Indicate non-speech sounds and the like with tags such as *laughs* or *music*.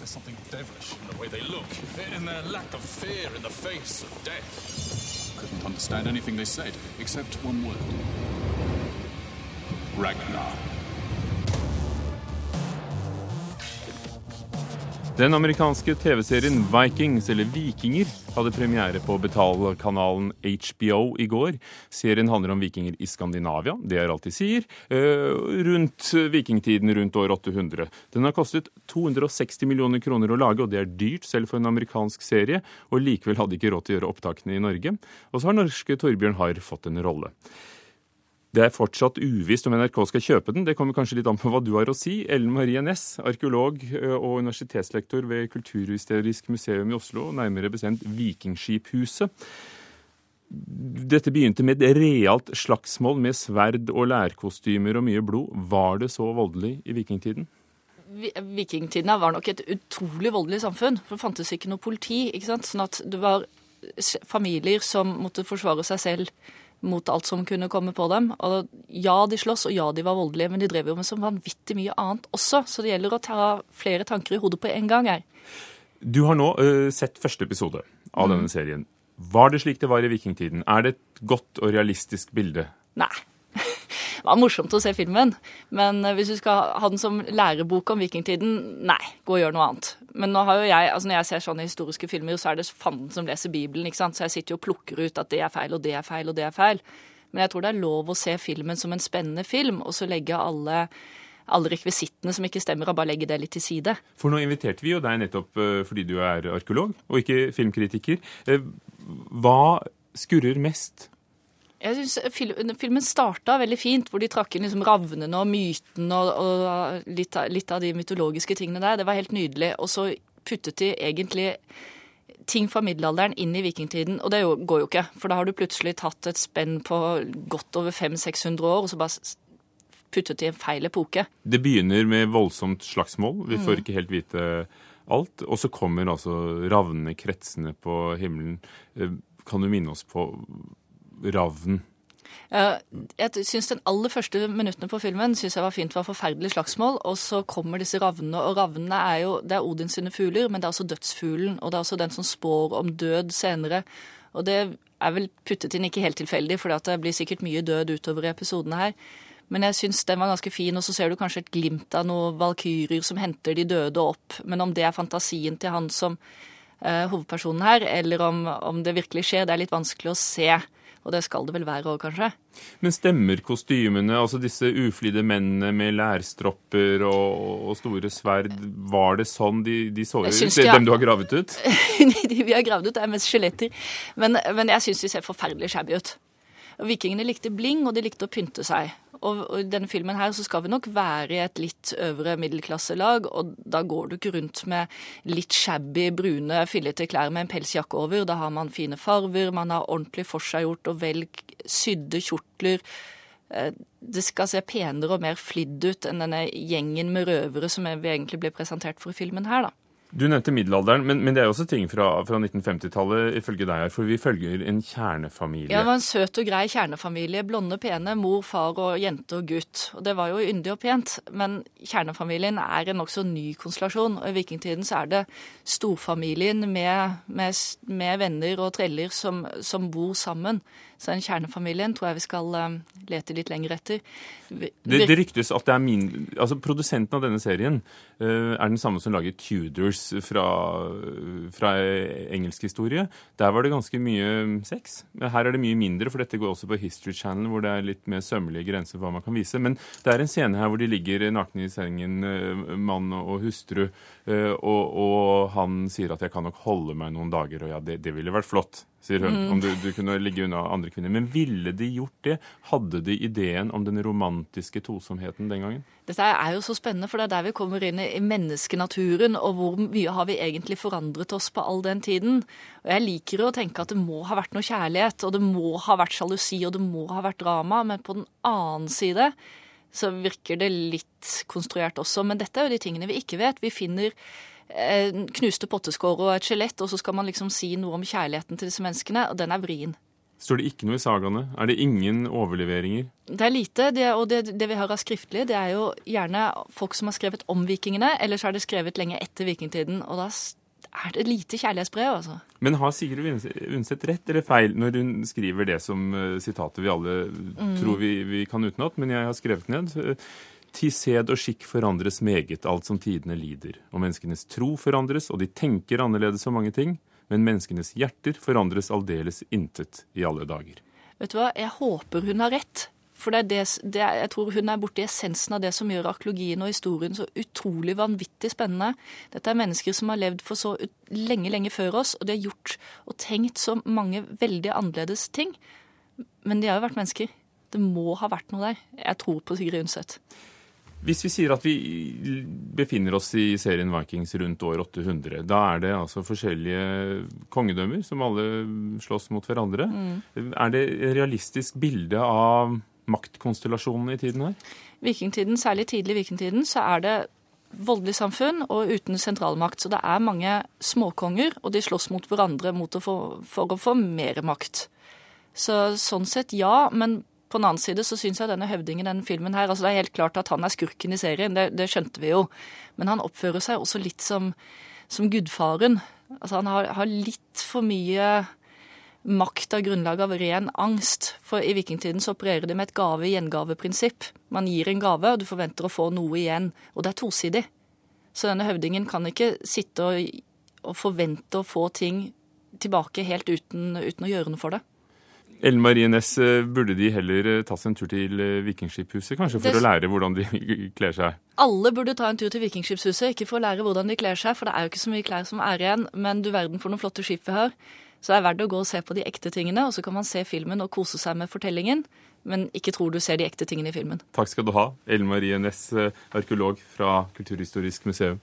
There's something devilish in the way they look, in their lack of fear in the face of death. Couldn't understand anything they said, except one word. Ragnar. Den amerikanske TV-serien Vikings, eller Vikinger, hadde premiere på betalkanalen HBO i går. Serien handler om vikinger i Skandinavia, det er alt de sier, eh, rundt vikingtiden rundt år 800. Den har kostet 260 millioner kroner å lage, og det er dyrt selv for en amerikansk serie. Og likevel hadde de ikke råd til å gjøre opptakene i Norge. Og så har norske Torbjørn Harr fått en rolle. Det er fortsatt uvisst om NRK skal kjøpe den. Det kommer kanskje litt an på hva du har å si. Ellen Marie Næss, arkeolog og universitetslektor ved Kulturhistorisk museum i Oslo, nærmere bestemt Vikingskiphuset. Dette begynte med et realt slagsmål med sverd og lærkostymer og mye blod. Var det så voldelig i vikingtiden? Vikingtiden var nok et utrolig voldelig samfunn. For det fantes ikke noe politi. ikke sant? Sånn at det var familier som måtte forsvare seg selv mot alt som kunne komme på dem. Og ja, de slåss, og ja, de var voldelige, men de drev jo med så vanvittig mye annet også. Så det gjelder å ta flere tanker i hodet på en gang her. Du har nå uh, sett første episode av mm. denne serien. Var det slik det var i vikingtiden? Er det et godt og realistisk bilde? Nei. Det var morsomt å se filmen, men hvis du skal ha den som lærebok om vikingtiden, nei, gå og gjør noe annet. Men nå har jo jeg, altså når jeg ser sånne historiske filmer, så er det fanden som leser Bibelen, ikke sant. Så jeg sitter jo og plukker ut at det er feil, og det er feil, og det er feil. Men jeg tror det er lov å se filmen som en spennende film, og så legge alle alle rekvisittene som ikke stemmer, og bare legge det litt til side. For nå inviterte vi jo deg nettopp eh, fordi du er arkeolog, og ikke filmkritiker. Eh, hva skurrer mest jeg synes Filmen starta veldig fint, hvor de trakk inn liksom ravnene og myten og, og litt, litt, av de mytologiske tingene der. Det var helt nydelig. Og så puttet de egentlig ting fra middelalderen inn i vikingtiden. Og det går jo ikke, for da har du plutselig tatt et spenn på godt over 500-600 år, og så bare puttet de en feil epoke. Det begynner med voldsomt slagsmål. Vi får mm. ikke helt vite alt. Og så kommer altså ravnene kretsende på himmelen. Eh, kan du minne oss på ravn? Jeg syns den aller første minuttene på filmen synes jeg var fint. var forferdelig slagsmål. Og så kommer disse ravnene. Og ravnene er jo det er Odins sine fugler, men det er også dødsfuglen. Og det er også den som spår om død senere. Og det er vel puttet inn ikke helt tilfeldig, for det blir sikkert mye død utover i episodene her. Men jeg syns den var ganske fin, og så ser du kanskje et glimt av noen valkyrjer som henter de døde opp. Men om det er fantasien til han som hovedpersonen her, eller om, om det virkelig skjer, det er litt vanskelig å se. Og det skal det vel være òg, kanskje. Men stemmer kostymene, altså disse uflidde mennene med lærstropper og, og, store sverd, var det sånn de, de så ut? De Dem du har gravet ut? *laughs* de vi har gravd ut, er mest skjeletter. Men, men jeg syns de ser forferdelig shabby ut. Vikingene likte bling, og de likte å pynte seg. Og, i denne filmen her så skal vi nok være i et litt øvre middelklasselag, og da går du ikke rundt med litt shabby, brune, fillete klær med en pelsjakke over. Da har man fine farver, man har ordentlig forseggjort og vel sydde kjortler. Eh, det skal se penere og mer flidd ut enn denne gjengen med røvere som vi egentlig ble presentert for i filmen her, da. Du nevnte middelalderen, men, men, det er også ting fra, fra 1950-tallet ifølge deg her, for vi følger en kjernefamilie. Ja, det var en søt og grei kjernefamilie. Blonde, pene. Mor, far og jente og gutt. Og det var jo yndig og pent, men kjernefamilien er en nokså ny konstellasjon. Og i vikingtiden så er det storfamilien med, med, med venner og treller som, som bor sammen. Så den kjernefamilien tror jeg vi skal um, lete litt lenger etter. Vi, det, det, ryktes at det er min... Altså, Produsenten av denne serien uh, er den samme som lager Tudors fra, fra engelsk historie. Der var det ganske mye sex. Her er det mye mindre, for dette går også på History Channel, hvor det er litt mer sømmelige grenser for hva man kan vise. Men det er en scene her hvor de ligger nakne i sengen, uh, mann og hustru, uh, og, og, han sier at 'jeg kan nok holde meg noen dager', og ja, det, det ville vært flott sier hun, mm. om du, du, kunne ligge unna andre kvinner. Men ville de gjort det? Hadde de ideen om den romantiske tosomheten den gangen? Dette er jo så spennende, for det er der vi kommer inn i menneskenaturen, og hvor mye har vi egentlig forandret oss på all den tiden. Og Jeg liker å tenke at det må ha vært noe kjærlighet, og det må ha vært sjalusi, og det må ha vært drama, men på den annen side så virker det litt konstruert også. Men dette er jo de tingene vi ikke vet. Vi finner knuste potteskår og et skjelett, og så skal man liksom si noe om kjærligheten til disse menneskene, og den er vrien. Står det ikke noe i sagaene? Er det ingen overleveringer? Det er lite, det, og det, det vi har av skriftlig, det er jo gjerne folk som har skrevet om vikingene, eller så er det skrevet lenge etter vikingtiden. Og da er det lite kjærlighetsbrev, altså. Men har Sigrid Undset rett eller feil når hun skriver det som uh, sitatet vi alle mm. tror vi, vi kan utenat, men jeg har skrevet ned? Til sed og skikk forandres meget, alt som tidene lider. Og menneskenes tro forandres, og de tenker annerledes om mange ting. Men menneskenes hjerter forandres aldeles intet i alle dager. Vet du hva, jeg håper hun har rett. For det det, det jeg tror hun er borti essensen av det som gjør arkeologien og historien så utrolig vanvittig spennende. Dette er mennesker som har levd for så lenge, lenge før oss, og de har gjort og tenkt så mange veldig annerledes ting. Men de har jo vært mennesker. Det må ha vært noe der. Jeg tror på Sigrid Undset. Hvis vi sier at vi befinner oss i serien Vikings rundt år 800, da er det altså forskjellige kongedømmer som alle slåss mot hverandre. Mm. Er det et realistisk bilde av maktkonstellasjonene i tiden her? Vikingtiden, Særlig tidlig i vikingtiden så er det voldelig samfunn og uten sentralmakt. Så det er mange småkonger, og de slåss mot hverandre mot å få, for å få mer makt. Så sånn sett ja, men på den annen side så syns jeg denne høvdingen i denne filmen her altså Det er helt klart at han er skurken i serien, det, det skjønte vi jo. Men han oppfører seg også litt som, som gudfaren. Altså Han har, har, litt for mye makt av grunnlag av ren angst. For i vikingtiden så opererer de med et gave-gjengave-prinsipp. Man gir en gave, og du forventer å få noe igjen. Og det er tosidig. Så denne høvdingen kan ikke sitte og, og forvente å få ting tilbake helt uten, uten å gjøre noe for det. Ellen Marie Næss, eh, burde de heller ta tatt seg en tur til Vikingskiphuset, kanskje, for det... å lære hvordan de *laughs* kler seg? Alle burde ta en tur til Vikingskipshuset, ikke for å lære hvordan de kler seg, for det er jo ikke så mye klær som er igjen, men du verden for noen flotte skip vi har. Så det er verdt å gå og se på de ekte tingene, og så kan man se filmen og kose seg med fortellingen, men ikke tror du ser de ekte tingene i filmen. Takk skal du ha, Ellen Marie Næss, arkeolog fra Kulturhistorisk museum.